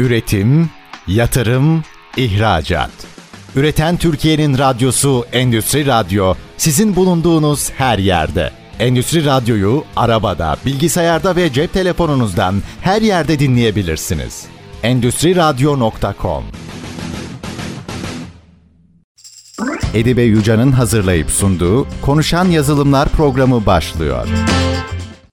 Üretim, yatırım, ihracat. Üreten Türkiye'nin radyosu Endüstri Radyo sizin bulunduğunuz her yerde. Endüstri Radyo'yu arabada, bilgisayarda ve cep telefonunuzdan her yerde dinleyebilirsiniz. Endüstri Radyo.com Edibe Yuca'nın hazırlayıp sunduğu Konuşan Yazılımlar programı başlıyor.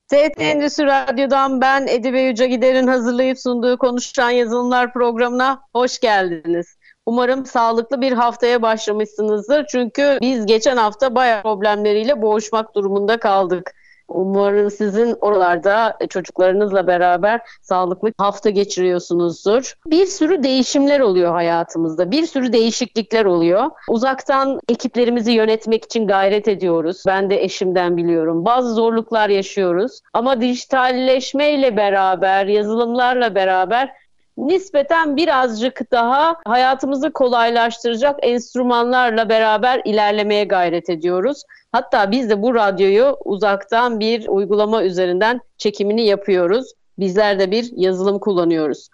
TRT Endüstri Radyo'dan ben Edibe Yüce Gider'in hazırlayıp sunduğu Konuşan Yazılımlar programına hoş geldiniz. Umarım sağlıklı bir haftaya başlamışsınızdır. Çünkü biz geçen hafta bayağı problemleriyle boğuşmak durumunda kaldık. Umarım sizin oralarda çocuklarınızla beraber sağlıklı hafta geçiriyorsunuzdur. Bir sürü değişimler oluyor hayatımızda. Bir sürü değişiklikler oluyor. Uzaktan ekiplerimizi yönetmek için gayret ediyoruz. Ben de eşimden biliyorum. Bazı zorluklar yaşıyoruz. Ama dijitalleşmeyle beraber, yazılımlarla beraber nispeten birazcık daha hayatımızı kolaylaştıracak enstrümanlarla beraber ilerlemeye gayret ediyoruz. Hatta biz de bu radyoyu uzaktan bir uygulama üzerinden çekimini yapıyoruz. Bizler de bir yazılım kullanıyoruz.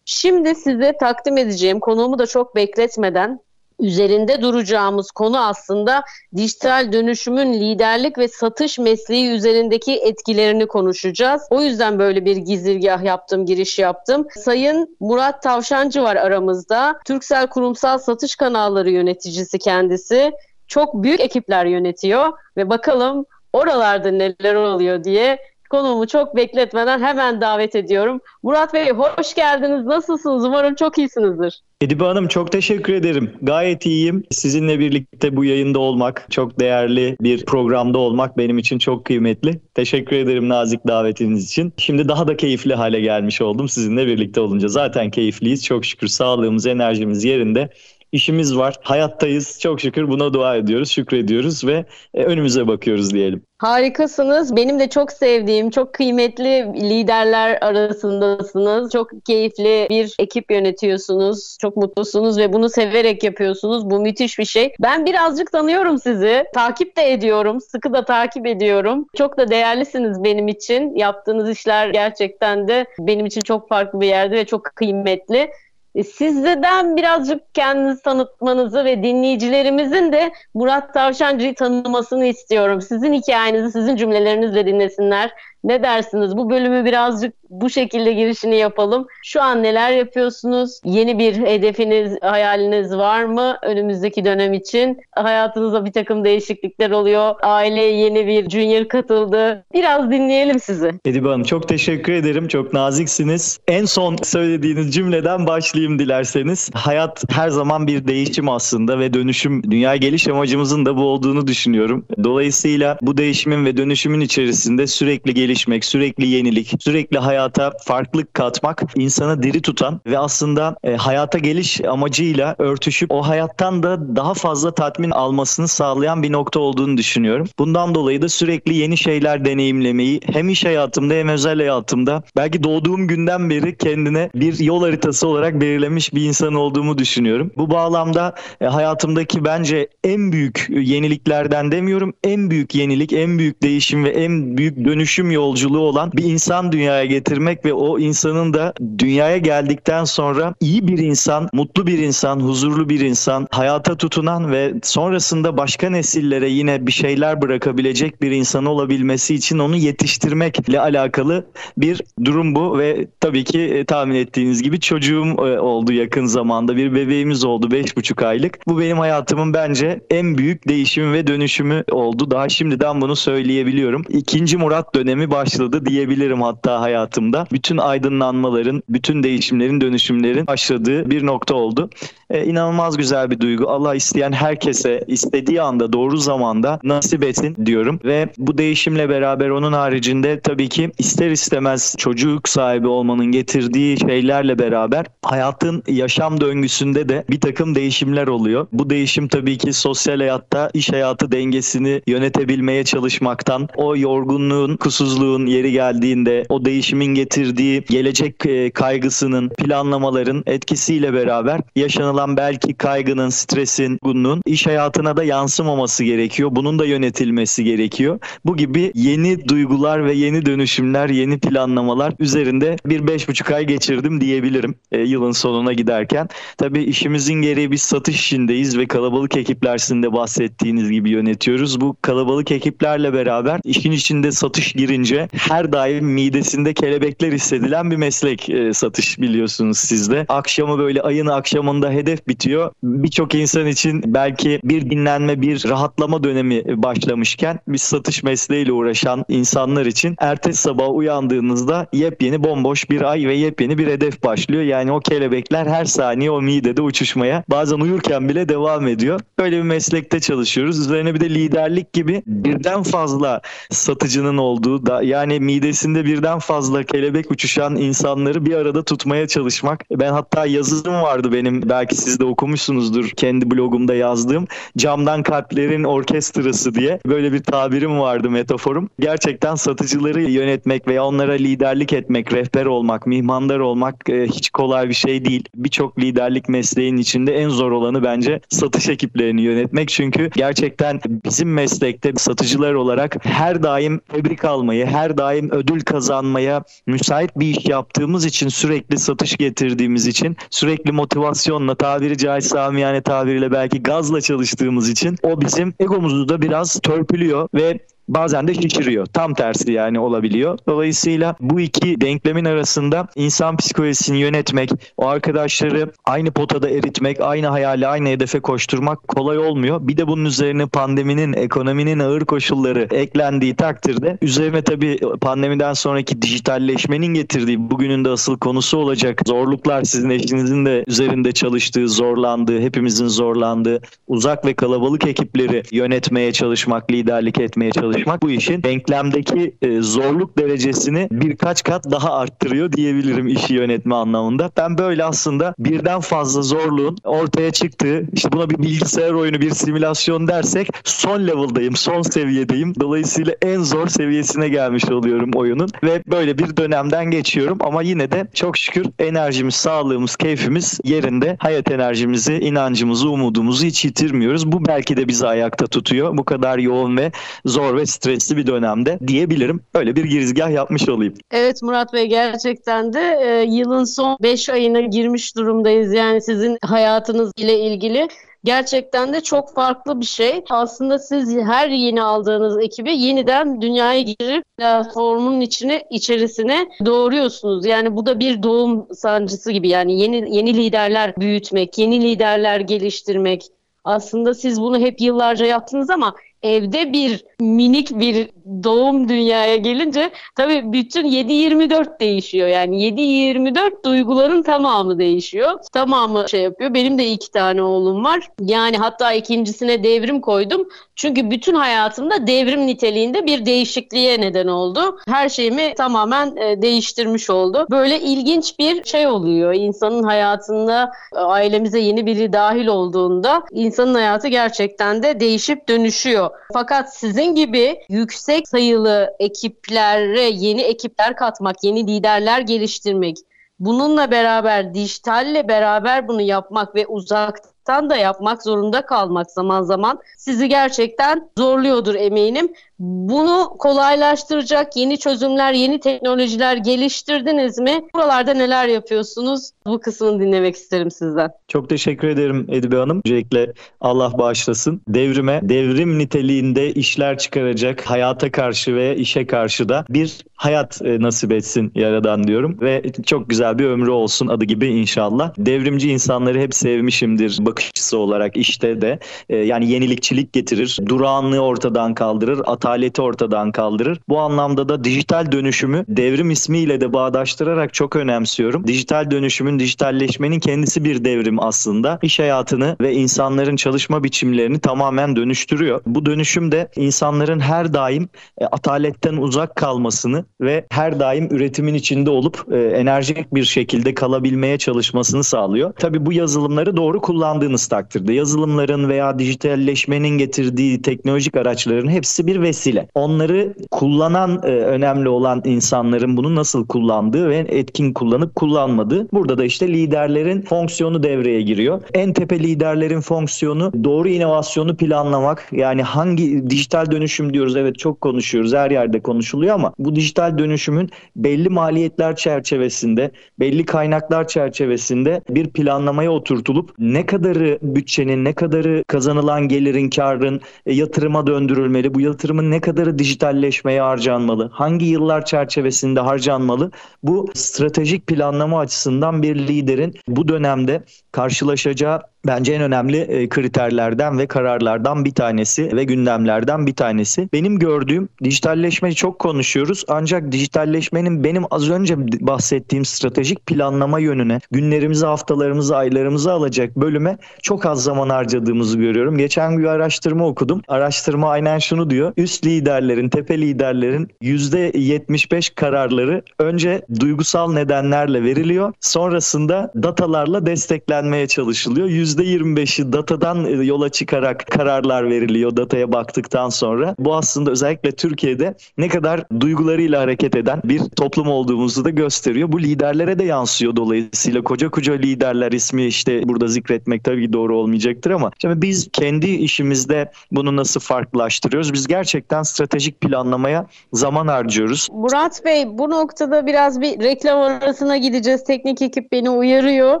Şimdi size takdim edeceğim konuğumu da çok bekletmeden üzerinde duracağımız konu aslında dijital dönüşümün liderlik ve satış mesleği üzerindeki etkilerini konuşacağız. O yüzden böyle bir gizirgah yaptım, giriş yaptım. Sayın Murat Tavşancı var aramızda. Türksel Kurumsal Satış Kanalları yöneticisi kendisi. Çok büyük ekipler yönetiyor ve bakalım oralarda neler oluyor diye konuğumu çok bekletmeden hemen davet ediyorum. Murat Bey hoş geldiniz. Nasılsınız? Umarım çok iyisinizdir. Edibe Hanım çok teşekkür ederim. Gayet iyiyim. Sizinle birlikte bu yayında olmak, çok değerli bir programda olmak benim için çok kıymetli. Teşekkür ederim nazik davetiniz için. Şimdi daha da keyifli hale gelmiş oldum sizinle birlikte olunca. Zaten keyifliyiz. Çok şükür sağlığımız, enerjimiz yerinde işimiz var. Hayattayız. Çok şükür buna dua ediyoruz, şükrediyoruz ve e, önümüze bakıyoruz diyelim. Harikasınız. Benim de çok sevdiğim, çok kıymetli liderler arasındasınız. Çok keyifli bir ekip yönetiyorsunuz. Çok mutlusunuz ve bunu severek yapıyorsunuz. Bu müthiş bir şey. Ben birazcık tanıyorum sizi. Takip de ediyorum. Sıkı da takip ediyorum. Çok da değerlisiniz benim için. Yaptığınız işler gerçekten de benim için çok farklı bir yerde ve çok kıymetli. E, sizden birazcık kendinizi tanıtmanızı ve dinleyicilerimizin de Murat Tavşancı'yı tanımasını istiyorum. Sizin hikayenizi, sizin cümlelerinizle dinlesinler. Ne dersiniz? Bu bölümü birazcık bu şekilde girişini yapalım. Şu an neler yapıyorsunuz? Yeni bir hedefiniz, hayaliniz var mı önümüzdeki dönem için? Hayatınızda bir takım değişiklikler oluyor. Aileye yeni bir junior katıldı. Biraz dinleyelim sizi. Edibe Hanım çok teşekkür ederim. Çok naziksiniz. En son söylediğiniz cümleden başlayayım dilerseniz. Hayat her zaman bir değişim aslında ve dönüşüm. Dünya geliş amacımızın da bu olduğunu düşünüyorum. Dolayısıyla bu değişimin ve dönüşümün içerisinde sürekli gelişim gelişmek, sürekli yenilik, sürekli hayata farklılık katmak insanı diri tutan ve aslında e, hayata geliş amacıyla örtüşüp o hayattan da daha fazla tatmin almasını sağlayan bir nokta olduğunu düşünüyorum. Bundan dolayı da sürekli yeni şeyler deneyimlemeyi hem iş hayatımda hem özel hayatımda belki doğduğum günden beri kendine bir yol haritası olarak belirlemiş bir insan olduğumu düşünüyorum. Bu bağlamda e, hayatımdaki bence en büyük yeniliklerden demiyorum en büyük yenilik, en büyük değişim ve en büyük dönüşüm yolculuğu olan bir insan dünyaya getirmek ve o insanın da dünyaya geldikten sonra iyi bir insan, mutlu bir insan, huzurlu bir insan, hayata tutunan ve sonrasında başka nesillere yine bir şeyler bırakabilecek bir insan olabilmesi için onu yetiştirmekle alakalı bir durum bu ve tabii ki e, tahmin ettiğiniz gibi çocuğum e, oldu yakın zamanda bir bebeğimiz oldu 5,5 aylık. Bu benim hayatımın bence en büyük değişimi ve dönüşümü oldu. Daha şimdiden bunu söyleyebiliyorum. İkinci Murat dönemi başladı diyebilirim hatta hayatımda. Bütün aydınlanmaların, bütün değişimlerin, dönüşümlerin başladığı bir nokta oldu. Ee, inanılmaz güzel bir duygu. Allah isteyen herkese istediği anda doğru zamanda nasip etsin diyorum. Ve bu değişimle beraber onun haricinde tabii ki ister istemez çocuk sahibi olmanın getirdiği şeylerle beraber hayatın yaşam döngüsünde de bir takım değişimler oluyor. Bu değişim tabii ki sosyal hayatta iş hayatı dengesini yönetebilmeye çalışmaktan, o yorgunluğun, kusuzluğun yeri geldiğinde o değişimin getirdiği gelecek e, kaygısının, planlamaların etkisiyle beraber yaşanılan olan belki kaygının, stresin, bunun iş hayatına da yansımaması gerekiyor. Bunun da yönetilmesi gerekiyor. Bu gibi yeni duygular ve yeni dönüşümler, yeni planlamalar üzerinde bir beş buçuk ay geçirdim diyebilirim e, yılın sonuna giderken. Tabii işimizin gereği biz satış işindeyiz ve kalabalık ekipler sizin de bahsettiğiniz gibi yönetiyoruz. Bu kalabalık ekiplerle beraber işin içinde satış girince her daim midesinde kelebekler hissedilen bir meslek e, satış biliyorsunuz sizde. Akşamı böyle ayın akşamında hedef bitiyor. Birçok insan için belki bir dinlenme, bir rahatlama dönemi başlamışken biz satış mesleğiyle uğraşan insanlar için ertesi sabah uyandığınızda yepyeni bomboş bir ay ve yepyeni bir hedef başlıyor. Yani o kelebekler her saniye o midede uçuşmaya bazen uyurken bile devam ediyor. Böyle bir meslekte çalışıyoruz. Üzerine bir de liderlik gibi birden fazla satıcının olduğu da yani midesinde birden fazla kelebek uçuşan insanları bir arada tutmaya çalışmak. Ben hatta yazım vardı benim belki siz de okumuşsunuzdur kendi blogumda yazdığım camdan kalplerin orkestrası diye böyle bir tabirim vardı metaforum. Gerçekten satıcıları yönetmek veya onlara liderlik etmek, rehber olmak, mihmandar olmak e, hiç kolay bir şey değil. Birçok liderlik mesleğin içinde en zor olanı bence satış ekiplerini yönetmek. Çünkü gerçekten bizim meslekte satıcılar olarak her daim tebrik almayı, her daim ödül kazanmaya müsait bir iş yaptığımız için sürekli satış getirdiğimiz için sürekli motivasyonla tabiri caizse amiyane tabiriyle belki gazla çalıştığımız için o bizim egomuzu da biraz törpülüyor ve bazen de şişiriyor. Tam tersi yani olabiliyor. Dolayısıyla bu iki denklemin arasında insan psikolojisini yönetmek, o arkadaşları aynı potada eritmek, aynı hayali, aynı hedefe koşturmak kolay olmuyor. Bir de bunun üzerine pandeminin, ekonominin ağır koşulları eklendiği takdirde üzerine tabii pandemiden sonraki dijitalleşmenin getirdiği bugünün de asıl konusu olacak zorluklar sizin eşinizin de üzerinde çalıştığı, zorlandığı, hepimizin zorlandığı uzak ve kalabalık ekipleri yönetmeye çalışmak, liderlik etmeye çalışmak çalışmak bu işin denklemdeki e, zorluk derecesini birkaç kat daha arttırıyor diyebilirim işi yönetme anlamında. Ben böyle aslında birden fazla zorluğun ortaya çıktığı, işte buna bir bilgisayar oyunu, bir simülasyon dersek son level'dayım, son seviyedeyim. Dolayısıyla en zor seviyesine gelmiş oluyorum oyunun ve böyle bir dönemden geçiyorum ama yine de çok şükür enerjimiz, sağlığımız, keyfimiz yerinde. Hayat enerjimizi, inancımızı, umudumuzu hiç yitirmiyoruz. Bu belki de bizi ayakta tutuyor. Bu kadar yoğun ve zor ve stresli bir dönemde diyebilirim. Öyle bir girizgah yapmış olayım. Evet Murat Bey gerçekten de e, yılın son 5 ayına girmiş durumdayız. Yani sizin hayatınız ile ilgili gerçekten de çok farklı bir şey. Aslında siz her yeni aldığınız ekibi yeniden dünyaya girip platformun içine içerisine doğuruyorsunuz. Yani bu da bir doğum sancısı gibi. Yani yeni yeni liderler büyütmek, yeni liderler geliştirmek. Aslında siz bunu hep yıllarca yaptınız ama evde bir minik bir doğum dünyaya gelince tabii bütün 7-24 değişiyor. Yani 7-24 duyguların tamamı değişiyor. Tamamı şey yapıyor. Benim de iki tane oğlum var. Yani hatta ikincisine devrim koydum. Çünkü bütün hayatımda devrim niteliğinde bir değişikliğe neden oldu. Her şeyimi tamamen e, değiştirmiş oldu. Böyle ilginç bir şey oluyor. İnsanın hayatında e, ailemize yeni biri dahil olduğunda insanın hayatı gerçekten de değişip dönüşüyor. Fakat sizin gibi yüksek sayılı ekiplere yeni ekipler katmak, yeni liderler geliştirmek, bununla beraber dijitalle beraber bunu yapmak ve uzaktan da yapmak zorunda kalmak zaman zaman sizi gerçekten zorluyordur eminim. Bunu kolaylaştıracak yeni çözümler, yeni teknolojiler geliştirdiniz mi? Buralarda neler yapıyorsunuz? Bu kısmını dinlemek isterim sizden. Çok teşekkür ederim Edibe Hanım. Öncelikle Allah bağışlasın. Devrime, devrim niteliğinde işler çıkaracak hayata karşı ve işe karşı da bir hayat e, nasip etsin Yaradan diyorum. Ve çok güzel bir ömrü olsun adı gibi inşallah. Devrimci insanları hep sevmişimdir bakış olarak işte de. E, yani yenilikçilik getirir, durağanlığı ortadan kaldırır, ataleti ortadan kaldırır. Bu anlamda da dijital dönüşümü devrim ismiyle de bağdaştırarak çok önemsiyorum. Dijital dönüşümün, dijitalleşmenin kendisi bir devrim aslında. İş hayatını ve insanların çalışma biçimlerini tamamen dönüştürüyor. Bu dönüşüm de insanların her daim e, ataletten uzak kalmasını ve her daim üretimin içinde olup e, enerjik bir şekilde kalabilmeye çalışmasını sağlıyor. Tabii bu yazılımları doğru kullandığınız takdirde yazılımların veya dijitalleşmenin getirdiği teknolojik araçların hepsi bir vesile. Onları kullanan e, önemli olan insanların bunu nasıl kullandığı ve etkin kullanıp kullanmadığı. Burada da işte liderlerin fonksiyonu devreye giriyor. En tepe liderlerin fonksiyonu doğru inovasyonu planlamak. Yani hangi dijital dönüşüm diyoruz evet çok konuşuyoruz her yerde konuşuluyor ama bu dijital dönüşümün belli maliyetler çerçevesinde, belli kaynaklar çerçevesinde bir planlamaya oturtulup ne kadarı bütçenin, ne kadarı kazanılan gelirin, karın e, yatırıma döndürülmeli, bu yatırımın ne kadarı dijitalleşmeye harcanmalı, hangi yıllar çerçevesinde harcanmalı? Bu stratejik planlama açısından bir liderin bu dönemde karşılaşacağı bence en önemli e, kriterlerden ve kararlardan bir tanesi ve gündemlerden bir tanesi. Benim gördüğüm dijitalleşmeyi çok konuşuyoruz ancak dijitalleşmenin benim az önce bahsettiğim stratejik planlama yönüne günlerimizi, haftalarımızı, aylarımızı alacak bölüme çok az zaman harcadığımızı görüyorum. Geçen bir araştırma okudum. Araştırma aynen şunu diyor. Üst liderlerin, tepe liderlerin %75 kararları önce duygusal nedenlerle veriliyor. Sonrasında datalarla desteklenmeye çalışılıyor. %25'i datadan e, yola çıkarak kararlar veriliyor dataya baktıktan sonra. Bu aslında özellikle Türkiye'de ne kadar duygularıyla hareket eden bir toplum olduğumuzu da gösteriyor. Bu liderlere de yansıyor dolayısıyla. Koca koca liderler ismi işte burada zikretmek tabii ki doğru olmayacaktır ama şimdi biz kendi işimizde bunu nasıl farklılaştırıyoruz? Biz gerçekten stratejik planlamaya zaman harcıyoruz. Murat Bey bu noktada biraz bir reklam arasına gideceğiz. Teknik ekip beni uyarıyor.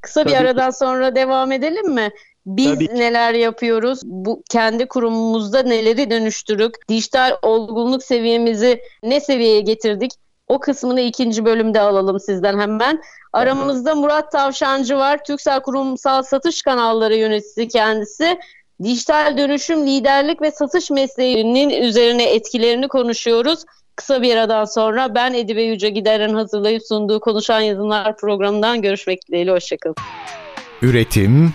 Kısa bir Tabii. aradan sonra devam edelim edelim mi? Biz Tabii. neler yapıyoruz? Bu kendi kurumumuzda neleri dönüştürük? Dijital olgunluk seviyemizi ne seviyeye getirdik? O kısmını ikinci bölümde alalım sizden hemen. Aramızda Murat Tavşancı var. Türksel Kurumsal Satış Kanalları yöneticisi kendisi. Dijital dönüşüm, liderlik ve satış mesleğinin üzerine etkilerini konuşuyoruz. Kısa bir aradan sonra ben Edibe Yüce Gider'in hazırlayıp sunduğu Konuşan Yazınlar programından görüşmek dileğiyle. Hoşçakalın. Üretim,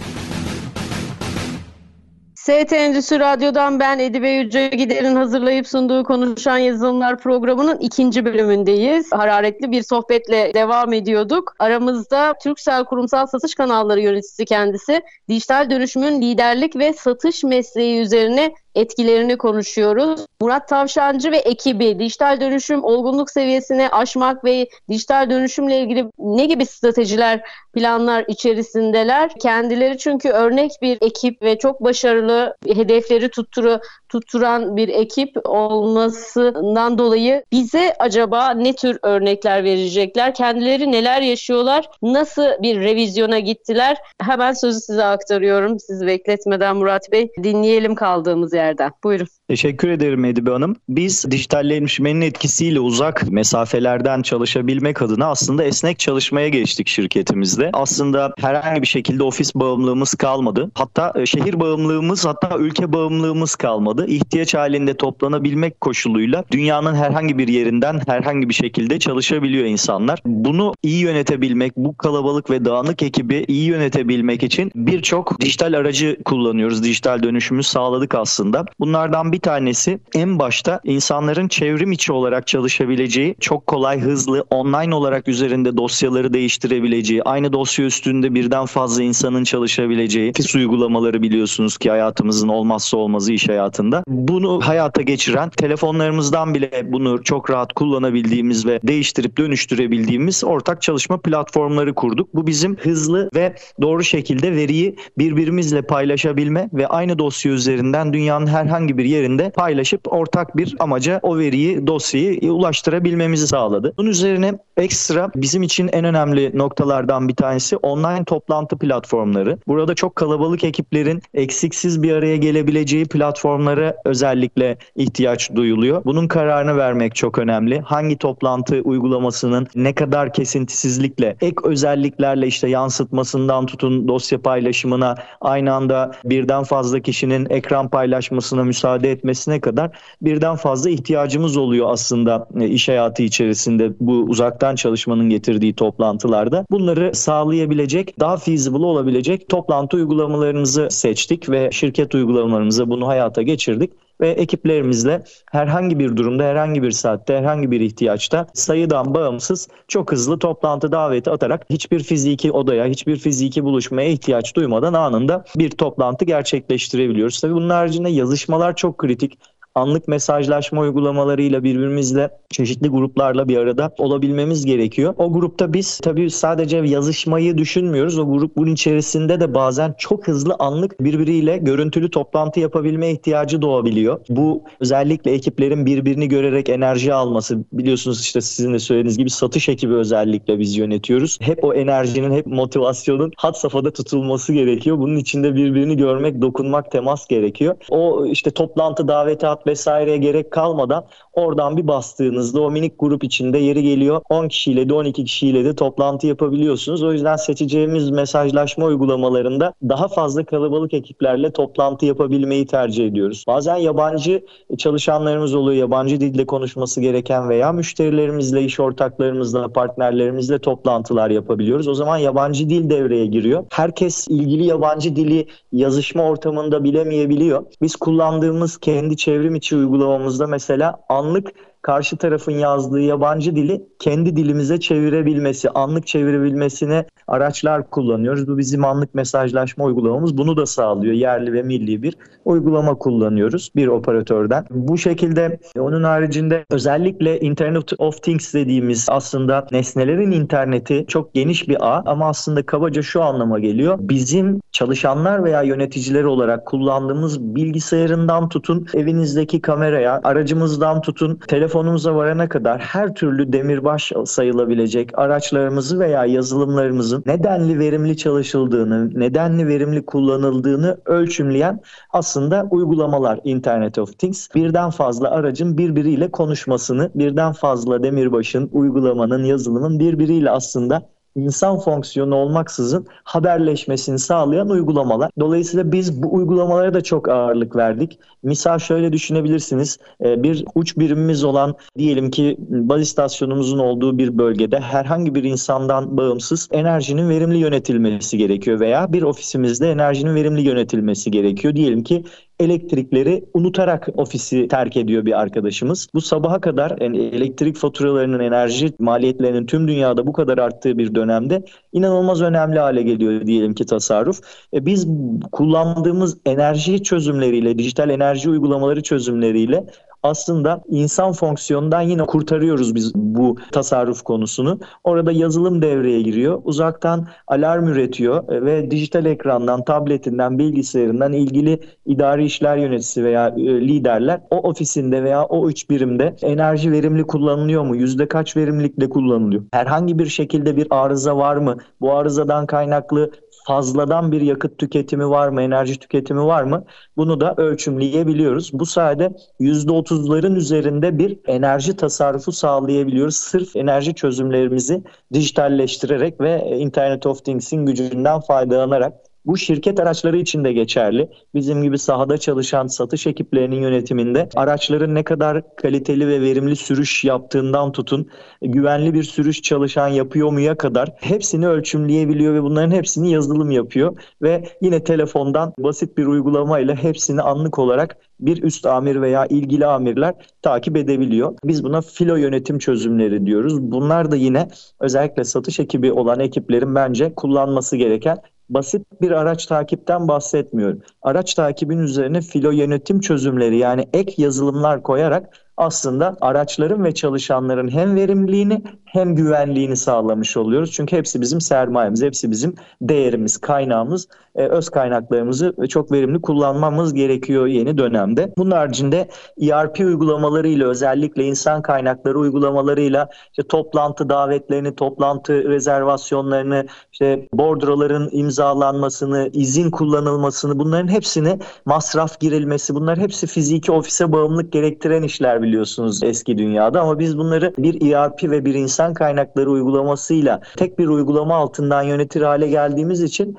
ST Endüstri Radyo'dan ben Edibe Yüce Gider'in hazırlayıp sunduğu Konuşan Yazılımlar programının ikinci bölümündeyiz. Hararetli bir sohbetle devam ediyorduk. Aramızda Türksel Kurumsal Satış Kanalları yöneticisi kendisi. Dijital dönüşümün liderlik ve satış mesleği üzerine etkilerini konuşuyoruz. Murat Tavşancı ve ekibi dijital dönüşüm olgunluk seviyesini aşmak ve dijital dönüşümle ilgili ne gibi stratejiler, planlar içerisindeler? Kendileri çünkü örnek bir ekip ve çok başarılı hedefleri tutturu, tutturan bir ekip olmasından dolayı bize acaba ne tür örnekler verecekler? Kendileri neler yaşıyorlar? Nasıl bir revizyona gittiler? Hemen sözü size aktarıyorum. Sizi bekletmeden Murat Bey dinleyelim kaldığımız yerden. Buyurun. Teşekkür ederim Edibe Hanım. Biz dijitalleşmenin etkisiyle uzak mesafelerden çalışabilmek adına aslında esnek çalışmaya geçtik şirketimizde. Aslında herhangi bir şekilde ofis bağımlılığımız kalmadı. Hatta e, şehir bağımlılığımız hatta ülke bağımlılığımız kalmadı. İhtiyaç halinde toplanabilmek koşuluyla dünyanın herhangi bir yerinden herhangi bir şekilde çalışabiliyor insanlar. Bunu iyi yönetebilmek, bu kalabalık ve dağınık ekibi iyi yönetebilmek için birçok dijital aracı kullanıyoruz. Dijital dönüşümü sağladık aslında. Bunlardan bir tanesi en başta insanların çevrim içi olarak çalışabileceği, çok kolay, hızlı, online olarak üzerinde dosyaları değiştirebileceği, aynı dosya üstünde birden fazla insanın çalışabileceği FIS uygulamaları biliyorsunuz ki hayatımızın olmazsa olmazı iş hayatında. Bunu hayata geçiren, telefonlarımızdan bile bunu çok rahat kullanabildiğimiz ve değiştirip dönüştürebildiğimiz ortak çalışma platformları kurduk. Bu bizim hızlı ve doğru şekilde veriyi birbirimizle paylaşabilme ve aynı dosya üzerinden dünyanın herhangi bir yerinde şeklinde paylaşıp ortak bir amaca o veriyi, dosyayı ulaştırabilmemizi sağladı. Bunun üzerine ekstra bizim için en önemli noktalardan bir tanesi online toplantı platformları. Burada çok kalabalık ekiplerin eksiksiz bir araya gelebileceği platformları toplantılara özellikle ihtiyaç duyuluyor. Bunun kararını vermek çok önemli. Hangi toplantı uygulamasının ne kadar kesintisizlikle, ek özelliklerle işte yansıtmasından tutun dosya paylaşımına, aynı anda birden fazla kişinin ekran paylaşmasına müsaade etmesine kadar birden fazla ihtiyacımız oluyor aslında e, iş hayatı içerisinde bu uzaktan çalışmanın getirdiği toplantılarda. Bunları sağlayabilecek, daha feasible olabilecek toplantı uygulamalarımızı seçtik ve şirket uygulamalarımıza bunu hayata geçirdik ve ekiplerimizle herhangi bir durumda, herhangi bir saatte, herhangi bir ihtiyaçta sayıdan bağımsız çok hızlı toplantı daveti atarak hiçbir fiziki odaya, hiçbir fiziki buluşmaya ihtiyaç duymadan anında bir toplantı gerçekleştirebiliyoruz. Tabii bunun haricinde yazışmalar çok kritik anlık mesajlaşma uygulamalarıyla birbirimizle çeşitli gruplarla bir arada olabilmemiz gerekiyor. O grupta biz tabii sadece yazışmayı düşünmüyoruz. O grup bunun içerisinde de bazen çok hızlı anlık birbiriyle görüntülü toplantı yapabilme ihtiyacı doğabiliyor. Bu özellikle ekiplerin birbirini görerek enerji alması biliyorsunuz işte sizin de söylediğiniz gibi satış ekibi özellikle biz yönetiyoruz. Hep o enerjinin hep motivasyonun hat safhada tutulması gerekiyor. Bunun içinde birbirini görmek, dokunmak, temas gerekiyor. O işte toplantı daveti vesaireye gerek kalmadan oradan bir bastığınızda o minik grup içinde yeri geliyor 10 kişiyle de 12 kişiyle de toplantı yapabiliyorsunuz. O yüzden seçeceğimiz mesajlaşma uygulamalarında daha fazla kalabalık ekiplerle toplantı yapabilmeyi tercih ediyoruz. Bazen yabancı çalışanlarımız oluyor. Yabancı dilde konuşması gereken veya müşterilerimizle, iş ortaklarımızla, partnerlerimizle toplantılar yapabiliyoruz. O zaman yabancı dil devreye giriyor. Herkes ilgili yabancı dili yazışma ortamında bilemeyebiliyor. Biz kullandığımız kendi çevrim içi uygulamamızda mesela anlık karşı tarafın yazdığı yabancı dili kendi dilimize çevirebilmesi, anlık çevirebilmesine araçlar kullanıyoruz. Bu bizim anlık mesajlaşma uygulamamız bunu da sağlıyor. Yerli ve milli bir uygulama kullanıyoruz bir operatörden. Bu şekilde onun haricinde özellikle Internet of Things dediğimiz aslında nesnelerin interneti çok geniş bir ağ ama aslında kabaca şu anlama geliyor. Bizim çalışanlar veya yöneticiler olarak kullandığımız bilgisayarından tutun evinizdeki kameraya, aracımızdan tutun telefonumuza varana kadar her türlü demirbaş sayılabilecek araçlarımızı veya yazılımlarımızın nedenli verimli çalışıldığını, nedenli verimli kullanıldığını ölçümleyen aslında uygulamalar Internet of Things. Birden fazla aracın birbiriyle konuşmasını, birden fazla demirbaşın, uygulamanın, yazılımın birbiriyle aslında insan fonksiyonu olmaksızın haberleşmesini sağlayan uygulamalar. Dolayısıyla biz bu uygulamalara da çok ağırlık verdik. Misal şöyle düşünebilirsiniz. E, bir uç birimimiz olan diyelim ki baz istasyonumuzun olduğu bir bölgede herhangi bir insandan bağımsız enerjinin verimli yönetilmesi gerekiyor veya bir ofisimizde enerjinin verimli yönetilmesi gerekiyor. Diyelim ki elektrikleri unutarak ofisi terk ediyor bir arkadaşımız. Bu sabaha kadar yani elektrik faturalarının, enerji maliyetlerinin tüm dünyada bu kadar arttığı bir dönemde inanılmaz önemli hale geliyor diyelim ki tasarruf. E biz kullandığımız enerji çözümleriyle, dijital enerji uygulamaları çözümleriyle aslında insan fonksiyonundan yine kurtarıyoruz biz bu tasarruf konusunu. Orada yazılım devreye giriyor. Uzaktan alarm üretiyor e, ve dijital ekrandan, tabletinden, bilgisayarından ilgili idari işler yöneticisi veya e, liderler o ofisinde veya o üç birimde enerji verimli kullanılıyor mu? Yüzde kaç verimlilikle kullanılıyor? Herhangi bir şekilde bir arıza var mı? Bu arızadan kaynaklı fazladan bir yakıt tüketimi var mı, enerji tüketimi var mı? Bunu da ölçümleyebiliyoruz. Bu sayede %30'ların üzerinde bir enerji tasarrufu sağlayabiliyoruz. Sırf enerji çözümlerimizi dijitalleştirerek ve Internet of Things'in gücünden faydalanarak bu şirket araçları için de geçerli. Bizim gibi sahada çalışan satış ekiplerinin yönetiminde araçların ne kadar kaliteli ve verimli sürüş yaptığından tutun, güvenli bir sürüş çalışan yapıyor muya kadar hepsini ölçümleyebiliyor ve bunların hepsini yazılım yapıyor ve yine telefondan basit bir uygulamayla hepsini anlık olarak bir üst amir veya ilgili amirler takip edebiliyor. Biz buna filo yönetim çözümleri diyoruz. Bunlar da yine özellikle satış ekibi olan ekiplerin bence kullanması gereken basit bir araç takipten bahsetmiyorum. Araç takibin üzerine filo yönetim çözümleri yani ek yazılımlar koyarak aslında araçların ve çalışanların hem verimliliğini hem güvenliğini sağlamış oluyoruz. Çünkü hepsi bizim sermayemiz, hepsi bizim değerimiz, kaynağımız. E, öz kaynaklarımızı çok verimli kullanmamız gerekiyor yeni dönemde. Bunun haricinde ERP uygulamalarıyla özellikle insan kaynakları uygulamalarıyla işte toplantı davetlerini, toplantı rezervasyonlarını, işte bordroların imzalanmasını, izin kullanılmasını bunların hepsini masraf girilmesi bunlar hepsi fiziki ofise bağımlılık gerektiren işler biliyorsunuz eski dünyada ama biz bunları bir ERP ve bir insan kaynakları uygulamasıyla tek bir uygulama altından yönetir hale geldiğimiz için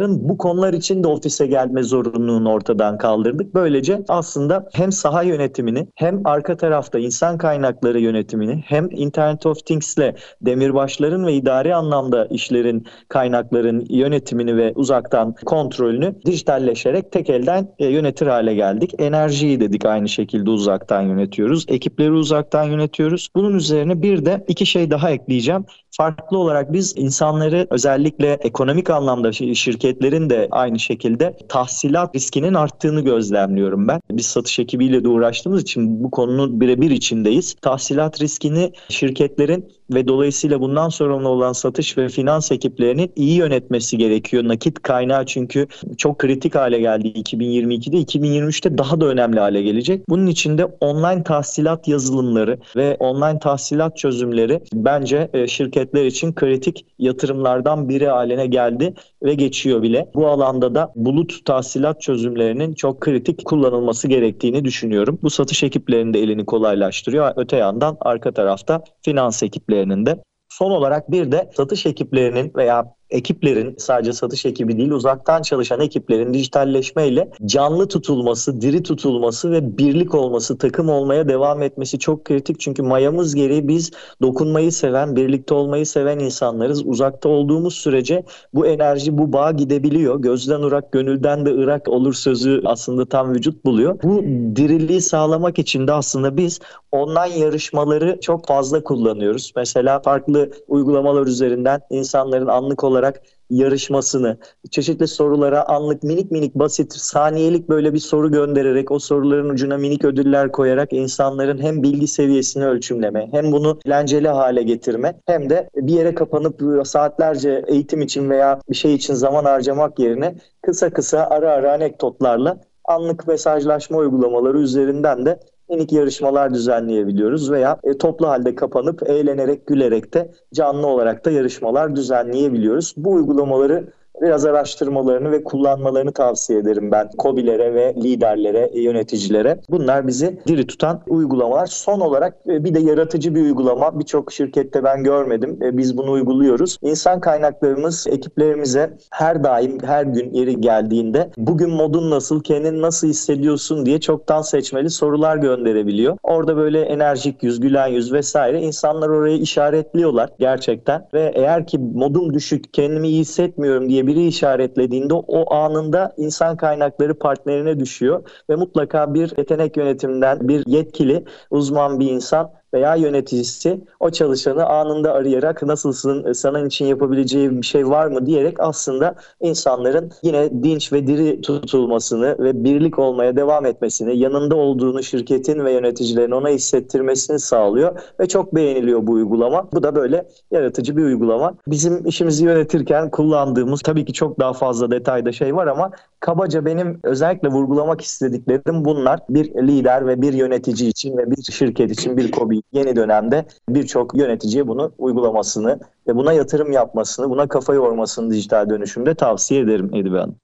çalışanların bu konular için de ofise gelme zorunluluğunu ortadan kaldırdık. Böylece aslında hem saha yönetimini hem arka tarafta insan kaynakları yönetimini hem Internet of Things'le demirbaşların ve idari anlamda işlerin kaynakların yönetimini ve uzaktan kontrolünü dijitalleşerek tek elden e, yönetir hale geldik. Enerjiyi dedik aynı şekilde uzaktan yönetiyoruz. Ekipleri uzaktan yönetiyoruz. Bunun üzerine bir de iki şey daha ekleyeceğim farklı olarak biz insanları özellikle ekonomik anlamda şirketlerin de aynı şekilde tahsilat riskinin arttığını gözlemliyorum ben. Biz satış ekibiyle de uğraştığımız için bu konunun birebir içindeyiz. Tahsilat riskini şirketlerin ve dolayısıyla bundan sorumlu olan satış ve finans ekiplerinin iyi yönetmesi gerekiyor. Nakit kaynağı çünkü çok kritik hale geldi 2022'de. 2023'te daha da önemli hale gelecek. Bunun için de online tahsilat yazılımları ve online tahsilat çözümleri bence e, şirketler için kritik yatırımlardan biri haline geldi ve geçiyor bile. Bu alanda da bulut tahsilat çözümlerinin çok kritik kullanılması gerektiğini düşünüyorum. Bu satış ekiplerinin de elini kolaylaştırıyor. Öte yandan arka tarafta finans ekiplerinin. Son olarak bir de satış ekiplerinin veya ekiplerin sadece satış ekibi değil uzaktan çalışan ekiplerin dijitalleşmeyle canlı tutulması, diri tutulması ve birlik olması, takım olmaya devam etmesi çok kritik. Çünkü mayamız gereği biz dokunmayı seven, birlikte olmayı seven insanlarız. Uzakta olduğumuz sürece bu enerji, bu bağ gidebiliyor. Gözden ırak, gönülden de ırak olur sözü aslında tam vücut buluyor. Bu diriliği sağlamak için de aslında biz online yarışmaları çok fazla kullanıyoruz. Mesela farklı uygulamalar üzerinden insanların anlık olarak olarak yarışmasını, çeşitli sorulara anlık minik minik basit saniyelik böyle bir soru göndererek o soruların ucuna minik ödüller koyarak insanların hem bilgi seviyesini ölçümleme hem bunu eğlenceli hale getirme hem de bir yere kapanıp saatlerce eğitim için veya bir şey için zaman harcamak yerine kısa kısa ara ara anekdotlarla anlık mesajlaşma uygulamaları üzerinden de minik yarışmalar düzenleyebiliyoruz veya e, toplu halde kapanıp eğlenerek gülerek de canlı olarak da yarışmalar düzenleyebiliyoruz. Bu uygulamaları biraz araştırmalarını ve kullanmalarını tavsiye ederim ben COBİ'lere ve liderlere, yöneticilere. Bunlar bizi diri tutan uygulamalar. Son olarak e, bir de yaratıcı bir uygulama. Birçok şirkette ben görmedim. E, biz bunu uyguluyoruz. İnsan kaynaklarımız ekiplerimize her daim, her gün yeri geldiğinde bugün modun nasıl, kendini nasıl hissediyorsun diye çoktan seçmeli sorular gönderebiliyor. Orada böyle enerjik yüz, gülen yüz vesaire insanlar orayı işaretliyorlar gerçekten ve eğer ki modum düşük, kendimi iyi hissetmiyorum diye biri işaretlediğinde o anında insan kaynakları partnerine düşüyor ve mutlaka bir yetenek yönetiminden bir yetkili uzman bir insan veya yöneticisi o çalışanı anında arayarak nasılsın, e, sana için yapabileceği bir şey var mı diyerek aslında insanların yine dinç ve diri tutulmasını ve birlik olmaya devam etmesini, yanında olduğunu şirketin ve yöneticilerin ona hissettirmesini sağlıyor ve çok beğeniliyor bu uygulama. Bu da böyle yaratıcı bir uygulama. Bizim işimizi yönetirken kullandığımız tabii ki çok daha fazla detayda şey var ama kabaca benim özellikle vurgulamak istediklerim bunlar. Bir lider ve bir yönetici için ve bir şirket için bir kobi yeni dönemde birçok yöneticiye bunu uygulamasını ve buna yatırım yapmasını, buna kafa yormasını dijital dönüşümde tavsiye ederim Edibe Hanım.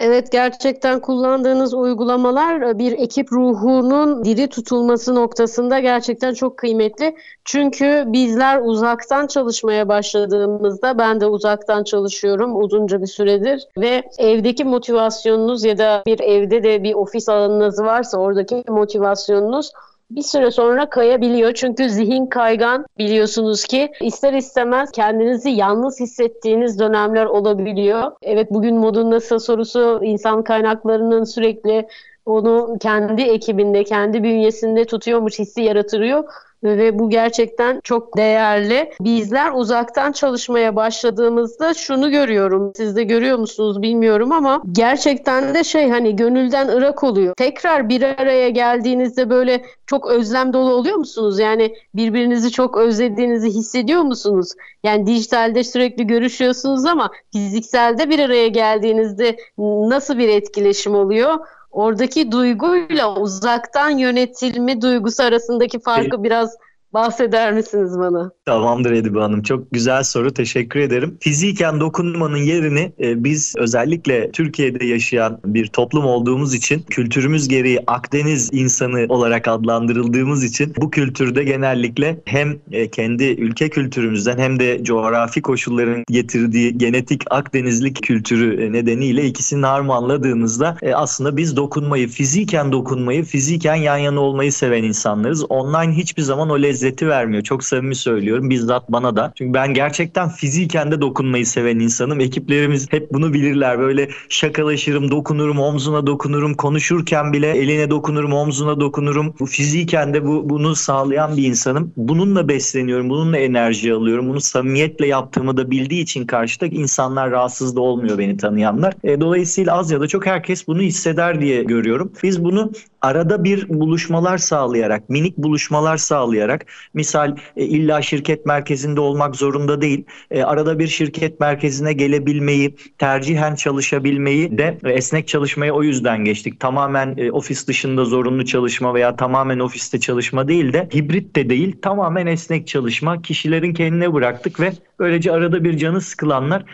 Evet gerçekten kullandığınız uygulamalar e, bir ekip ruhunun diri tutulması noktasında gerçekten çok kıymetli. Çünkü bizler uzaktan çalışmaya başladığımızda ben de uzaktan çalışıyorum uzunca bir süredir ve evdeki motivasyonunuz ya da bir evde de bir ofis alanınız varsa oradaki motivasyonunuz bir süre sonra kayabiliyor. Çünkü zihin kaygan biliyorsunuz ki ister istemez kendinizi yalnız hissettiğiniz dönemler olabiliyor. Evet bugün modun nasıl sorusu insan kaynaklarının sürekli onu kendi ekibinde, kendi bünyesinde tutuyormuş hissi yaratırıyor. Ve bu gerçekten çok değerli. Bizler uzaktan çalışmaya başladığımızda şunu görüyorum. Siz de görüyor musunuz bilmiyorum ama gerçekten de şey hani gönülden ırak oluyor. Tekrar bir araya geldiğinizde böyle çok özlem dolu oluyor musunuz? Yani birbirinizi çok özlediğinizi hissediyor musunuz? Yani dijitalde sürekli görüşüyorsunuz ama fizikselde bir araya geldiğinizde nasıl bir etkileşim oluyor? Oradaki duyguyla uzaktan yönetilme duygusu arasındaki farkı biraz bahseder misiniz bana? Tamamdır Edibe Hanım. Çok güzel soru. Teşekkür ederim. Fiziken dokunmanın yerini e, biz özellikle Türkiye'de yaşayan bir toplum olduğumuz için kültürümüz gereği Akdeniz insanı olarak adlandırıldığımız için bu kültürde genellikle hem e, kendi ülke kültürümüzden hem de coğrafi koşulların getirdiği genetik Akdenizlik kültürü e, nedeniyle ikisini harmanladığımızda e, aslında biz dokunmayı, fiziken dokunmayı, fiziken yan yana olmayı seven insanlarız. Online hiçbir zaman o lezzet lezzeti vermiyor. Çok samimi söylüyorum bizzat bana da. Çünkü ben gerçekten fiziken de dokunmayı seven insanım. Ekiplerimiz hep bunu bilirler. Böyle şakalaşırım, dokunurum, omzuna dokunurum. Konuşurken bile eline dokunurum, omzuna dokunurum. Bu fiziken de bu, bunu sağlayan bir insanım. Bununla besleniyorum, bununla enerji alıyorum. Bunu samimiyetle yaptığımı da bildiği için karşıda insanlar rahatsız da olmuyor beni tanıyanlar. E, dolayısıyla az ya da çok herkes bunu hisseder diye görüyorum. Biz bunu arada bir buluşmalar sağlayarak, minik buluşmalar sağlayarak misal e, illa şirket merkezinde olmak zorunda değil. E, arada bir şirket merkezine gelebilmeyi, tercihen çalışabilmeyi de e, esnek çalışmaya o yüzden geçtik. Tamamen ofis dışında zorunlu çalışma veya tamamen ofiste çalışma değil de hibrit de değil, tamamen esnek çalışma. Kişilerin kendine bıraktık ve Böylece arada bir canı sıkılanlar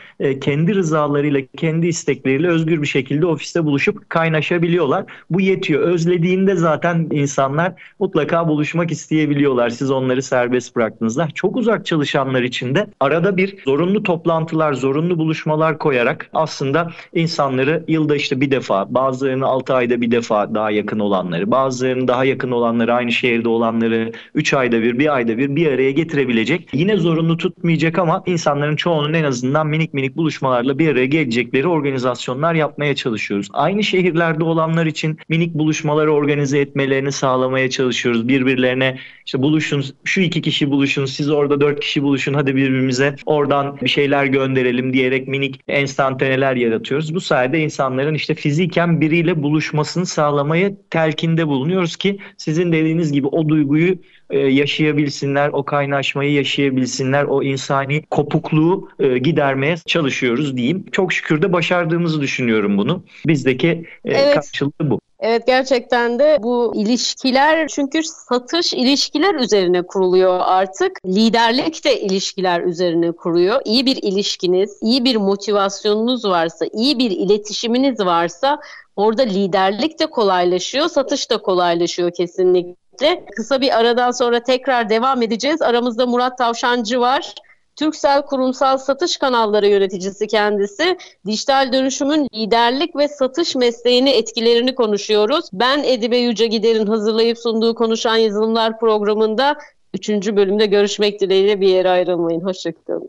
kendi rızalarıyla, kendi istekleriyle özgür bir şekilde ofiste buluşup kaynaşabiliyorlar. Bu yetiyor. Özlediğinde zaten insanlar mutlaka buluşmak isteyebiliyorlar. Siz onları serbest bıraktığınızda. Çok uzak çalışanlar için de arada bir zorunlu toplantılar, zorunlu buluşmalar koyarak aslında insanları yılda işte bir defa, bazılarını 6 ayda bir defa daha yakın olanları, bazılarının daha yakın olanları, aynı şehirde olanları 3 ayda bir, bir ayda bir bir araya getirebilecek. Yine zorunlu tutmayacak ama insanların çoğunun en azından minik minik buluşmalarla bir araya gelecekleri organizasyonlar yapmaya çalışıyoruz. Aynı şehirlerde olanlar için minik buluşmaları organize etmelerini sağlamaya çalışıyoruz. Birbirlerine işte buluşun, şu iki kişi buluşun, siz orada dört kişi buluşun, hadi birbirimize oradan bir şeyler gönderelim diyerek minik enstantaneler yaratıyoruz. Bu sayede insanların işte fiziken biriyle buluşmasını sağlamaya telkinde bulunuyoruz ki sizin dediğiniz gibi o duyguyu e, yaşayabilsinler, o kaynaşmayı yaşayabilsinler, o insani kopukluğu e, gidermeye çalışıyoruz diyeyim. Çok şükür de başardığımızı düşünüyorum bunu. Bizdeki e, evet. karşılığı bu. Evet gerçekten de bu ilişkiler çünkü satış ilişkiler üzerine kuruluyor artık. Liderlik de ilişkiler üzerine kuruyor. İyi bir ilişkiniz, iyi bir motivasyonunuz varsa, iyi bir iletişiminiz varsa orada liderlik de kolaylaşıyor, satış da kolaylaşıyor kesinlikle. Kısa bir aradan sonra tekrar devam edeceğiz. Aramızda Murat Tavşancı var. Türksel Kurumsal Satış Kanalları yöneticisi kendisi. Dijital dönüşümün liderlik ve satış mesleğini etkilerini konuşuyoruz. Ben Edibe Yüce Gider'in hazırlayıp sunduğu Konuşan Yazılımlar programında 3. bölümde görüşmek dileğiyle bir yere ayrılmayın. Hoşçakalın.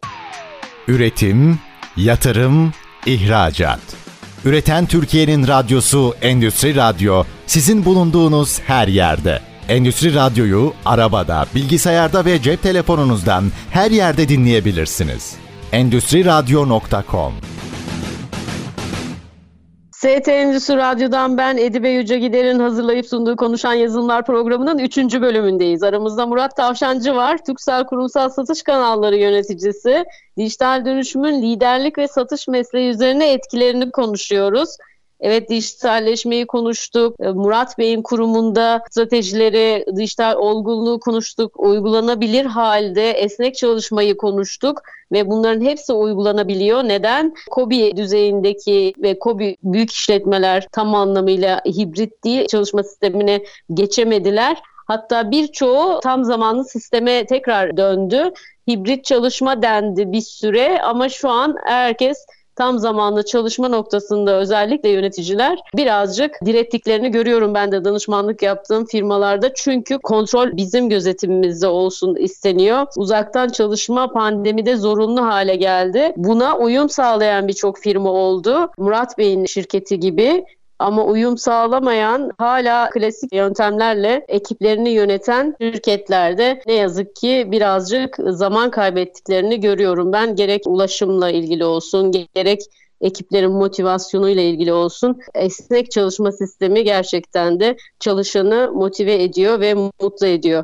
Üretim, yatırım, ihracat. Üreten Türkiye'nin radyosu Endüstri Radyo sizin bulunduğunuz her yerde. Endüstri Radyo'yu arabada, bilgisayarda ve cep telefonunuzdan her yerde dinleyebilirsiniz. Endüstri Radyo.com ST Endüstri Radyo'dan ben Edibe Yüce Gider'in hazırlayıp sunduğu Konuşan Yazılımlar programının 3. bölümündeyiz. Aramızda Murat Tavşancı var. Türksel Kurumsal Satış Kanalları yöneticisi. Dijital dönüşümün liderlik ve satış mesleği üzerine etkilerini konuşuyoruz. Evet dijitalleşmeyi konuştuk. E, Murat Bey'in kurumunda stratejileri, dijital olgunluğu konuştuk. Uygulanabilir halde esnek çalışmayı konuştuk ve bunların hepsi uygulanabiliyor. Neden? KOBİ düzeyindeki ve KOBİ büyük işletmeler tam anlamıyla hibrit değil çalışma sistemine geçemediler. Hatta birçoğu tam zamanlı sisteme tekrar döndü. Hibrit çalışma dendi bir süre ama şu an herkes tam zamanlı çalışma noktasında özellikle yöneticiler birazcık direttiklerini görüyorum ben de danışmanlık yaptığım firmalarda. Çünkü kontrol bizim gözetimimizde olsun isteniyor. Uzaktan çalışma pandemide zorunlu hale geldi. Buna uyum sağlayan birçok firma oldu. Murat Bey'in şirketi gibi ama uyum sağlamayan hala klasik yöntemlerle ekiplerini yöneten şirketlerde ne yazık ki birazcık zaman kaybettiklerini görüyorum ben. Gerek ulaşımla ilgili olsun, gerek ekiplerin motivasyonuyla ilgili olsun. Esnek çalışma sistemi gerçekten de çalışanı motive ediyor ve mutlu ediyor.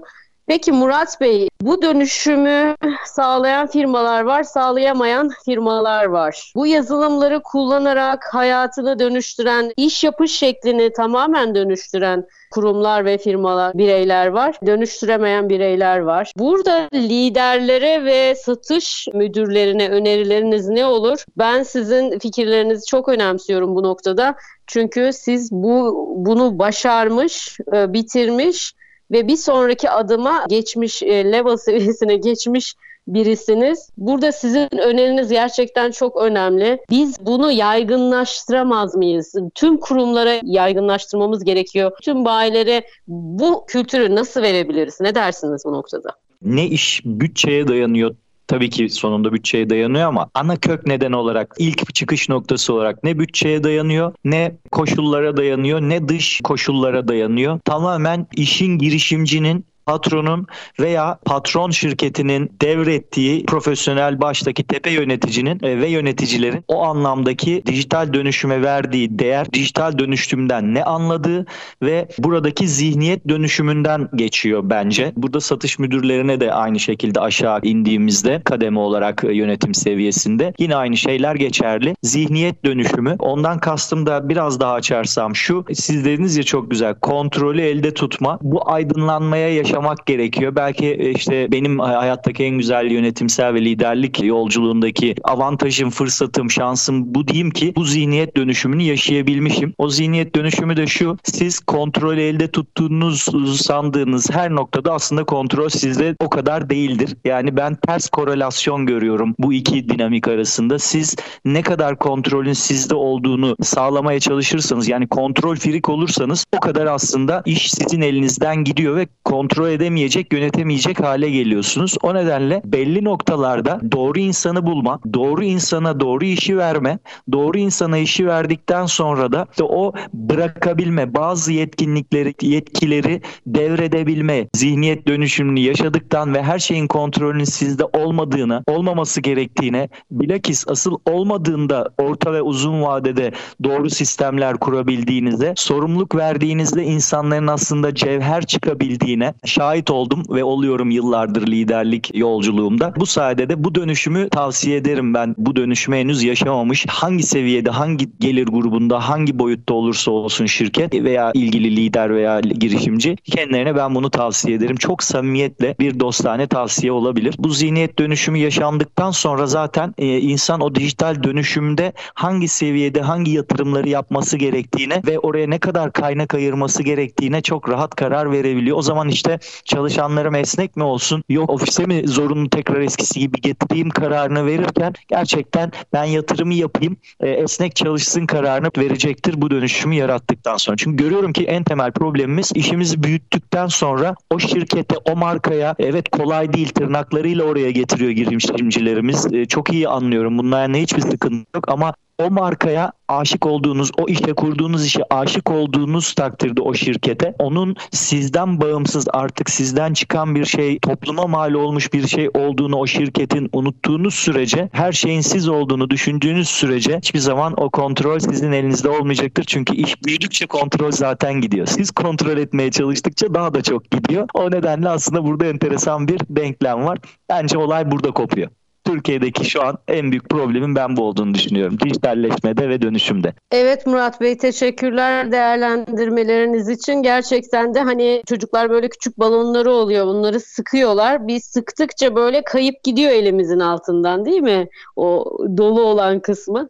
Peki Murat Bey, bu dönüşümü sağlayan firmalar var, sağlayamayan firmalar var. Bu yazılımları kullanarak hayatını dönüştüren, iş yapış şeklini tamamen dönüştüren kurumlar ve firmalar, bireyler var. Dönüştüremeyen bireyler var. Burada liderlere ve satış müdürlerine önerileriniz ne olur? Ben sizin fikirlerinizi çok önemsiyorum bu noktada. Çünkü siz bu bunu başarmış, e, bitirmiş ve bir sonraki adıma geçmiş, e, level seviyesine geçmiş birisiniz. Burada sizin öneriniz gerçekten çok önemli. Biz bunu yaygınlaştıramaz mıyız? Tüm kurumlara yaygınlaştırmamız gerekiyor. Tüm bayilere bu kültürü nasıl verebiliriz? Ne dersiniz bu noktada? Ne iş bütçeye dayanıyor tabii ki sonunda bütçeye dayanıyor ama ana kök neden olarak ilk çıkış noktası olarak ne bütçeye dayanıyor ne koşullara dayanıyor ne dış koşullara dayanıyor. Tamamen işin girişimcinin patronun veya patron şirketinin devrettiği profesyonel baştaki tepe yöneticinin e, ve yöneticilerin o anlamdaki dijital dönüşüme verdiği değer, dijital dönüşümden ne anladığı ve buradaki zihniyet dönüşümünden geçiyor bence. Burada satış müdürlerine de aynı şekilde aşağı indiğimizde kademe olarak e, yönetim seviyesinde yine aynı şeyler geçerli. Zihniyet dönüşümü ondan kastım da biraz daha açarsam şu siz dediniz ya çok güzel kontrolü elde tutma bu aydınlanmaya yaşam yaşamak gerekiyor. Belki e, işte benim hayattaki en güzel yönetimsel ve liderlik yolculuğundaki avantajım, fırsatım, şansım bu diyeyim ki bu zihniyet dönüşümünü yaşayabilmişim. O zihniyet dönüşümü de şu. Siz kontrol elde tuttuğunuz sandığınız her noktada aslında kontrol sizde o kadar değildir. Yani ben ters korelasyon görüyorum bu iki dinamik arasında. Siz ne kadar kontrolün sizde olduğunu sağlamaya çalışırsanız yani kontrol firik olursanız o kadar aslında iş sizin elinizden gidiyor ve kontrol edemeyecek, yönetemeyecek hale geliyorsunuz. O nedenle belli noktalarda doğru insanı bulma, doğru insana doğru işi verme, doğru insana işi verdikten sonra da işte o bırakabilme, bazı yetkinlikleri, yetkileri devredebilme, zihniyet dönüşümünü yaşadıktan ve her şeyin kontrolünün sizde olmadığını, olmaması gerektiğine, bilakis asıl olmadığında orta ve uzun vadede doğru sistemler kurabildiğinizde, sorumluluk verdiğinizde insanların aslında cevher çıkabildiğine, şahit oldum ve oluyorum yıllardır liderlik yolculuğumda. Bu sayede de bu dönüşümü tavsiye ederim ben. Bu dönüşümü henüz yaşamamış. Hangi seviyede, hangi gelir grubunda, hangi boyutta olursa olsun şirket veya ilgili lider veya girişimci kendilerine ben bunu tavsiye ederim. Çok samimiyetle bir dostane tavsiye olabilir. Bu zihniyet dönüşümü yaşandıktan sonra zaten e, insan o dijital dönüşümde hangi seviyede hangi yatırımları yapması gerektiğine ve oraya ne kadar kaynak ayırması gerektiğine çok rahat karar verebiliyor. O zaman işte çalışanlarım esnek mi olsun yok ofise mi zorunlu tekrar eskisi gibi getireyim kararını verirken gerçekten ben yatırımı yapayım e, esnek çalışsın kararını verecektir bu dönüşümü yarattıktan sonra. Çünkü görüyorum ki en temel problemimiz işimizi büyüttükten sonra o şirkete o markaya evet kolay değil tırnaklarıyla oraya getiriyor girişimcilerimiz. E, çok iyi anlıyorum bunlarla hiçbir sıkıntı yok ama o markaya aşık olduğunuz, o işe kurduğunuz işe aşık olduğunuz takdirde o şirkete onun sizden bağımsız artık sizden çıkan bir şey, topluma mal olmuş bir şey olduğunu o şirketin unuttuğunuz sürece, her şeyin siz olduğunu düşündüğünüz sürece hiçbir zaman o kontrol sizin elinizde olmayacaktır. Çünkü iş büyüdükçe kontrol zaten gidiyor. Siz kontrol etmeye çalıştıkça daha da çok gidiyor. O nedenle aslında burada enteresan bir denklem var. Bence olay burada kopuyor. Türkiye'deki şu an en büyük problemin ben bu olduğunu düşünüyorum. Dijitalleşmede ve dönüşümde. Evet Murat Bey teşekkürler değerlendirmeleriniz için. Gerçekten de hani çocuklar böyle küçük balonları oluyor. Bunları sıkıyorlar. Biz sıktıkça böyle kayıp gidiyor elimizin altından değil mi? O dolu olan kısmı.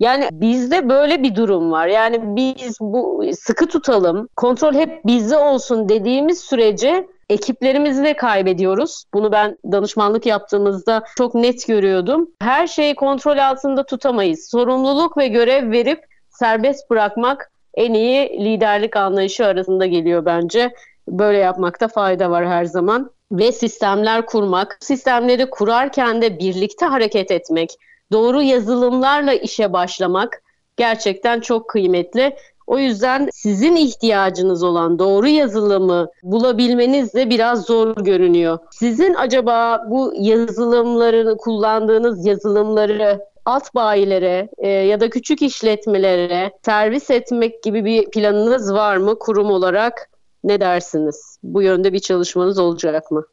Yani bizde böyle bir durum var. Yani biz bu sıkı tutalım, kontrol hep bizde olsun dediğimiz sürece ekiplerimizi de kaybediyoruz. Bunu ben danışmanlık yaptığımızda çok net görüyordum. Her şeyi kontrol altında tutamayız. Sorumluluk ve görev verip serbest bırakmak en iyi liderlik anlayışı arasında geliyor bence. Böyle yapmakta fayda var her zaman ve sistemler kurmak, sistemleri kurarken de birlikte hareket etmek, doğru yazılımlarla işe başlamak gerçekten çok kıymetli. O yüzden sizin ihtiyacınız olan doğru yazılımı bulabilmeniz de biraz zor görünüyor. Sizin acaba bu yazılımları kullandığınız yazılımları alt bayilere e, ya da küçük işletmelere servis etmek gibi bir planınız var mı kurum olarak? Ne dersiniz? Bu yönde bir çalışmanız olacak mı?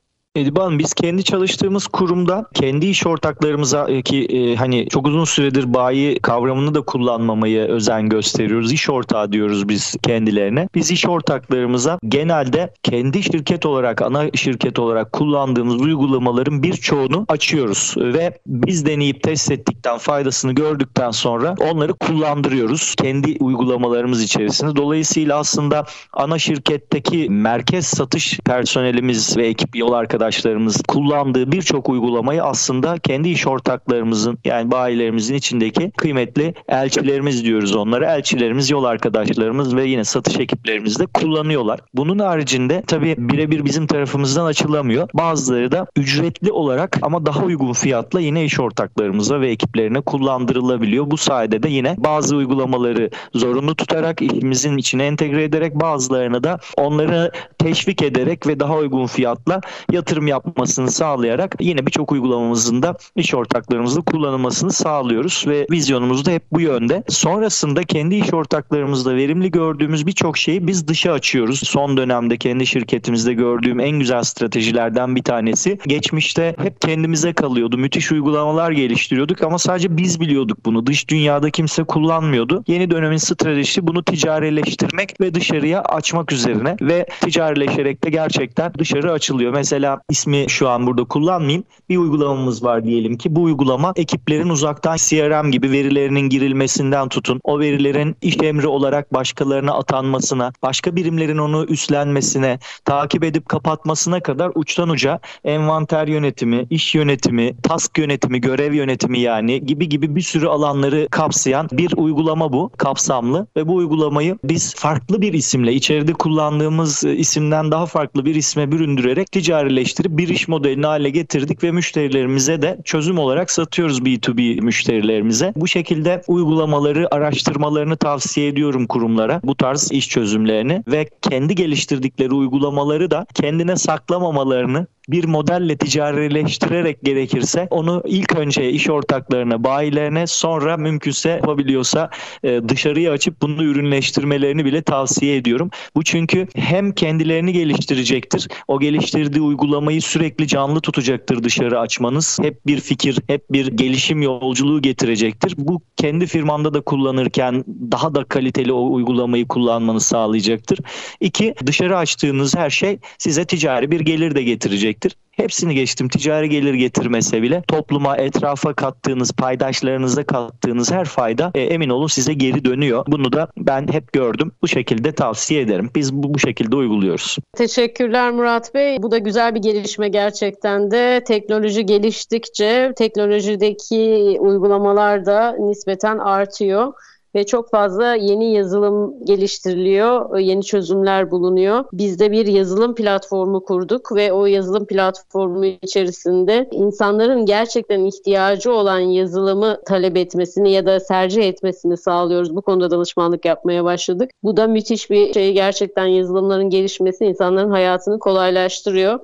Hanım biz kendi çalıştığımız kurumda kendi iş ortaklarımıza e, ki e, hani çok uzun süredir bayi kavramını da kullanmamaya özen gösteriyoruz. İş ortağı diyoruz biz kendilerine. Biz iş ortaklarımıza genelde kendi şirket olarak ana şirket olarak kullandığımız uygulamaların birçoğunu açıyoruz ve biz deneyip test ettikten faydasını gördükten sonra onları kullandırıyoruz kendi uygulamalarımız içerisinde. Dolayısıyla aslında ana şirketteki merkez satış personelimiz ve ekip yol arkadaşlarımız arkadaşlarımız kullandığı birçok uygulamayı aslında kendi iş ortaklarımızın yani bayilerimizin içindeki kıymetli elçilerimiz diyoruz onlara. Elçilerimiz, yol arkadaşlarımız ve yine satış ekiplerimiz de kullanıyorlar. Bunun haricinde tabii birebir bizim tarafımızdan açılamıyor. Bazıları da ücretli olarak ama daha uygun fiyatla yine iş ortaklarımıza ve ekiplerine kullandırılabiliyor. Bu sayede de yine bazı uygulamaları zorunlu tutarak işimizin içine entegre ederek bazılarını da onları teşvik ederek ve daha uygun fiyatla yatırım yatırım yapmasını sağlayarak yine birçok uygulamamızın da iş ortaklarımızla kullanılmasını sağlıyoruz ve vizyonumuz da hep bu yönde. Sonrasında kendi iş ortaklarımızda verimli gördüğümüz birçok şeyi biz dışa açıyoruz. Son dönemde kendi şirketimizde gördüğüm en güzel stratejilerden bir tanesi. Geçmişte hep kendimize kalıyordu. Müthiş uygulamalar geliştiriyorduk ama sadece biz biliyorduk bunu. Dış dünyada kimse kullanmıyordu. Yeni dönemin stratejisi bunu ticarileştirmek ve dışarıya açmak üzerine ve ticarileşerek de gerçekten dışarı açılıyor. Mesela ismi şu an burada kullanmayayım. Bir uygulamamız var diyelim ki. Bu uygulama ekiplerin uzaktan CRM gibi verilerinin girilmesinden tutun. O verilerin iş emri olarak başkalarına atanmasına, başka birimlerin onu üstlenmesine, takip edip kapatmasına kadar uçtan uca envanter yönetimi, iş yönetimi, task yönetimi, görev yönetimi yani gibi gibi bir sürü alanları kapsayan bir uygulama bu kapsamlı. Ve bu uygulamayı biz farklı bir isimle içeride kullandığımız isimden daha farklı bir isme büründürerek ticarileştirdik geliştirip bir iş modelini hale getirdik ve müşterilerimize de çözüm olarak satıyoruz B2B müşterilerimize. Bu şekilde uygulamaları, araştırmalarını tavsiye ediyorum kurumlara. Bu tarz iş çözümlerini ve kendi geliştirdikleri uygulamaları da kendine saklamamalarını bir modelle ticarileştirerek gerekirse onu ilk önce iş ortaklarına, bayilerine sonra mümkünse yapabiliyorsa e, dışarıya açıp bunu ürünleştirmelerini bile tavsiye ediyorum. Bu çünkü hem kendilerini geliştirecektir. O geliştirdiği uygulamayı sürekli canlı tutacaktır dışarı açmanız. Hep bir fikir, hep bir gelişim yolculuğu getirecektir. Bu kendi firmanda da kullanırken daha da kaliteli o uygulamayı kullanmanı sağlayacaktır. İki, dışarı açtığınız her şey size ticari bir gelir de getirecek gelecektir. Hepsini geçtim ticari gelir getirmese bile topluma, etrafa kattığınız, paydaşlarınıza kattığınız her fayda e, emin olun size geri dönüyor. Bunu da ben hep gördüm. Bu şekilde tavsiye ederim. Biz bu, bu şekilde uyguluyoruz. Teşekkürler Murat Bey. Bu da güzel bir gelişme gerçekten de. Teknoloji geliştikçe teknolojideki uygulamalar da nispeten artıyor ve çok fazla yeni yazılım geliştiriliyor, yeni çözümler bulunuyor. Biz de bir yazılım platformu kurduk ve o yazılım platformu içerisinde insanların gerçekten ihtiyacı olan yazılımı talep etmesini ya da tercih etmesini sağlıyoruz. Bu konuda danışmanlık yapmaya başladık. Bu da müthiş bir şey. Gerçekten yazılımların gelişmesi insanların hayatını kolaylaştırıyor.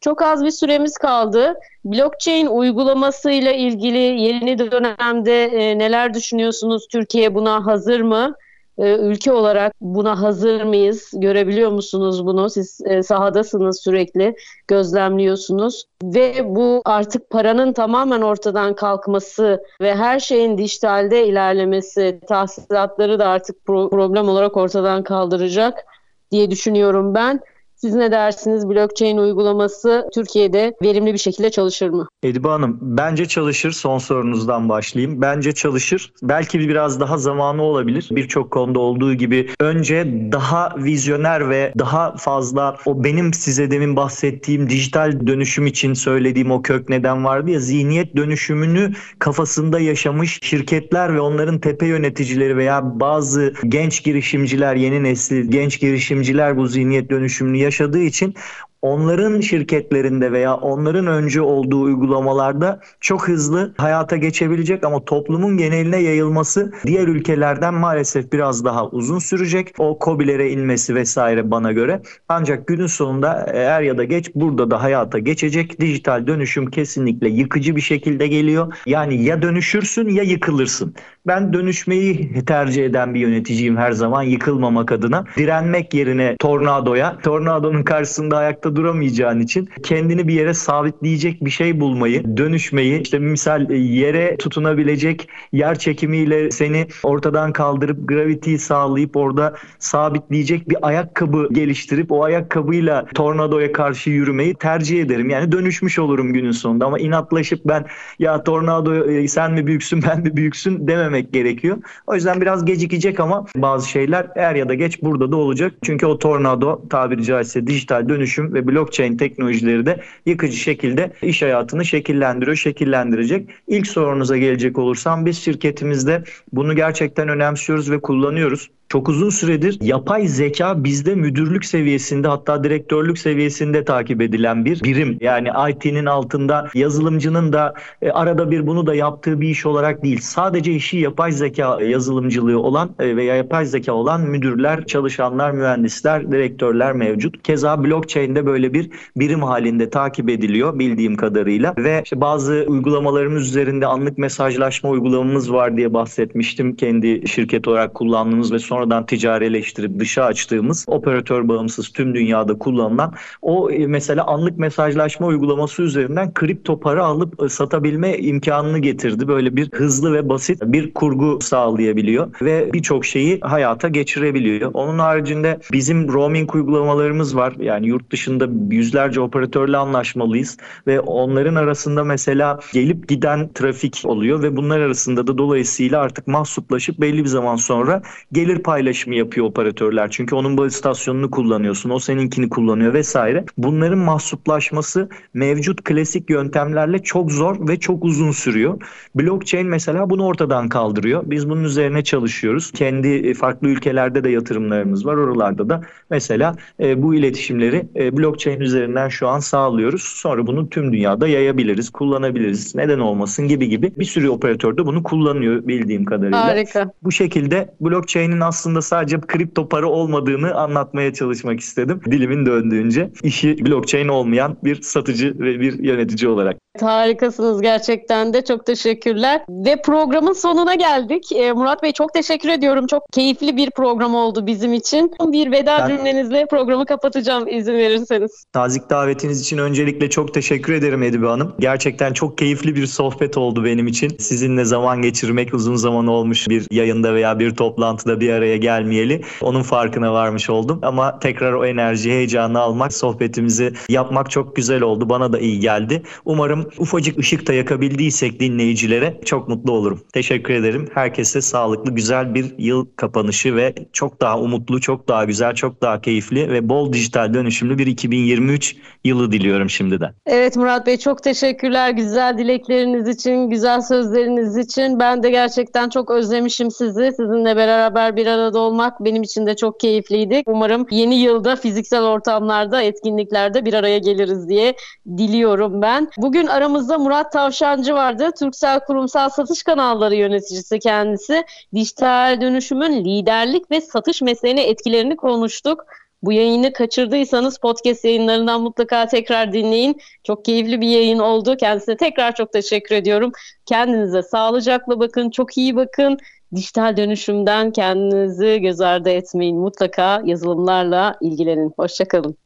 Çok az bir süremiz kaldı. Blockchain uygulamasıyla ilgili yeni dönemde e, neler düşünüyorsunuz? Türkiye buna hazır mı? E, ülke olarak buna hazır mıyız? Görebiliyor musunuz bunu? Siz e, sahadasınız sürekli, gözlemliyorsunuz. Ve bu artık paranın tamamen ortadan kalkması ve her şeyin dijitalde ilerlemesi, tahsilatları da artık pro- problem olarak ortadan kaldıracak diye düşünüyorum ben. Siz ne dersiniz? Blockchain uygulaması Türkiye'de verimli bir şekilde çalışır mı? Edibe Hanım, bence çalışır. Son sorunuzdan başlayayım. Bence çalışır. Belki biraz daha zamanı olabilir. Birçok konuda olduğu gibi önce daha vizyoner ve daha fazla o benim size demin bahsettiğim dijital dönüşüm için söylediğim o kök neden vardı ya zihniyet dönüşümünü kafasında yaşamış şirketler ve onların tepe yöneticileri veya bazı genç girişimciler, yeni nesil genç girişimciler bu zihniyet dönüşümünü yaşadığı için onların şirketlerinde veya onların öncü olduğu uygulamalarda çok hızlı hayata geçebilecek ama toplumun geneline yayılması diğer ülkelerden maalesef biraz daha uzun sürecek. O COBİ'lere inmesi vesaire bana göre. Ancak günün sonunda er ya da geç burada da hayata geçecek. Dijital dönüşüm kesinlikle yıkıcı bir şekilde geliyor. Yani ya dönüşürsün ya yıkılırsın. Ben dönüşmeyi tercih eden bir yöneticiyim her zaman yıkılmamak adına. Direnmek yerine tornadoya, tornadonun karşısında ayakta duramayacağın için kendini bir yere sabitleyecek bir şey bulmayı, dönüşmeyi, işte misal yere tutunabilecek yer çekimiyle seni ortadan kaldırıp gravitiyi sağlayıp orada sabitleyecek bir ayakkabı geliştirip o ayakkabıyla tornadoya karşı yürümeyi tercih ederim. Yani dönüşmüş olurum günün sonunda ama inatlaşıp ben ya tornado e, sen mi büyüksün ben mi büyüksün dememek gerekiyor. O yüzden biraz gecikecek ama bazı şeyler er ya da geç burada da olacak. Çünkü o tornado tabiri caizse dijital dönüşüm ve blockchain teknolojileri de yıkıcı şekilde iş hayatını şekillendiriyor, şekillendirecek. İlk sorunuza gelecek olursam biz şirketimizde bunu gerçekten önemsiyoruz ve kullanıyoruz çok uzun süredir yapay zeka bizde müdürlük seviyesinde hatta direktörlük seviyesinde takip edilen bir birim. Yani IT'nin altında yazılımcının da e, arada bir bunu da yaptığı bir iş olarak değil. Sadece işi yapay zeka yazılımcılığı olan e, veya yapay zeka olan müdürler, çalışanlar, mühendisler, direktörler mevcut. Keza blockchain'de böyle bir birim halinde takip ediliyor bildiğim kadarıyla ve işte bazı uygulamalarımız üzerinde anlık mesajlaşma uygulamamız var diye bahsetmiştim. Kendi şirket olarak kullandığımız ve sonra sonradan ticarileştirip dışa açtığımız operatör bağımsız tüm dünyada kullanılan o e, mesela anlık mesajlaşma uygulaması üzerinden kripto para alıp e, satabilme imkanını getirdi. Böyle bir hızlı ve basit bir kurgu sağlayabiliyor ve birçok şeyi hayata geçirebiliyor. Onun haricinde bizim roaming uygulamalarımız var. Yani yurt dışında yüzlerce operatörle anlaşmalıyız ve onların arasında mesela gelip giden trafik oluyor ve bunlar arasında da dolayısıyla artık mahsuplaşıp belli bir zaman sonra gelir paylaşımı yapıyor operatörler. Çünkü onun baz istasyonunu kullanıyorsun, o seninkini kullanıyor vesaire. Bunların mahsuplaşması mevcut klasik yöntemlerle çok zor ve çok uzun sürüyor. Blockchain mesela bunu ortadan kaldırıyor. Biz bunun üzerine çalışıyoruz. Kendi e, farklı ülkelerde de yatırımlarımız var. Oralarda da mesela e, bu iletişimleri e, blockchain üzerinden şu an sağlıyoruz. Sonra bunu tüm dünyada yayabiliriz, kullanabiliriz. Neden olmasın gibi gibi bir sürü operatör de bunu kullanıyor bildiğim kadarıyla. Harika. Bu şekilde blockchain'in aslında aslında sadece kripto para olmadığını anlatmaya çalışmak istedim. Dilimin döndüğünce işi blockchain olmayan bir satıcı ve bir yönetici olarak. Harikasınız gerçekten de çok teşekkürler. Ve programın sonuna geldik. Ee, Murat Bey çok teşekkür ediyorum. Çok keyifli bir program oldu bizim için. Bir veda ben... cümlenizle programı kapatacağım izin verirseniz. Tazik davetiniz için öncelikle çok teşekkür ederim Edibe Hanım. Gerçekten çok keyifli bir sohbet oldu benim için. Sizinle zaman geçirmek uzun zaman olmuş bir yayında veya bir toplantıda bir araya gelmeyeli. Onun farkına varmış oldum. Ama tekrar o enerji, heyecanı almak, sohbetimizi yapmak çok güzel oldu. Bana da iyi geldi. Umarım ufacık ışık da yakabildiysek dinleyicilere çok mutlu olurum. Teşekkür ederim. Herkese sağlıklı, güzel bir yıl kapanışı ve çok daha umutlu, çok daha güzel, çok daha keyifli ve bol dijital dönüşümlü bir 2023 yılı diliyorum şimdiden. Evet Murat Bey çok teşekkürler güzel dilekleriniz için, güzel sözleriniz için. Ben de gerçekten çok özlemişim sizi. Sizinle beraber bir arada olmak benim için de çok keyifliydi. Umarım yeni yılda fiziksel ortamlarda, etkinliklerde bir araya geliriz diye diliyorum ben. Bugün aramızda Murat Tavşancı vardı. Türksel Kurumsal Satış Kanalları yöneticisi kendisi. Dijital dönüşümün liderlik ve satış mesleğine etkilerini konuştuk. Bu yayını kaçırdıysanız podcast yayınlarından mutlaka tekrar dinleyin. Çok keyifli bir yayın oldu. Kendisine tekrar çok teşekkür ediyorum. Kendinize sağlıcakla bakın, çok iyi bakın. Dijital dönüşümden kendinizi göz ardı etmeyin. Mutlaka yazılımlarla ilgilenin. Hoşçakalın.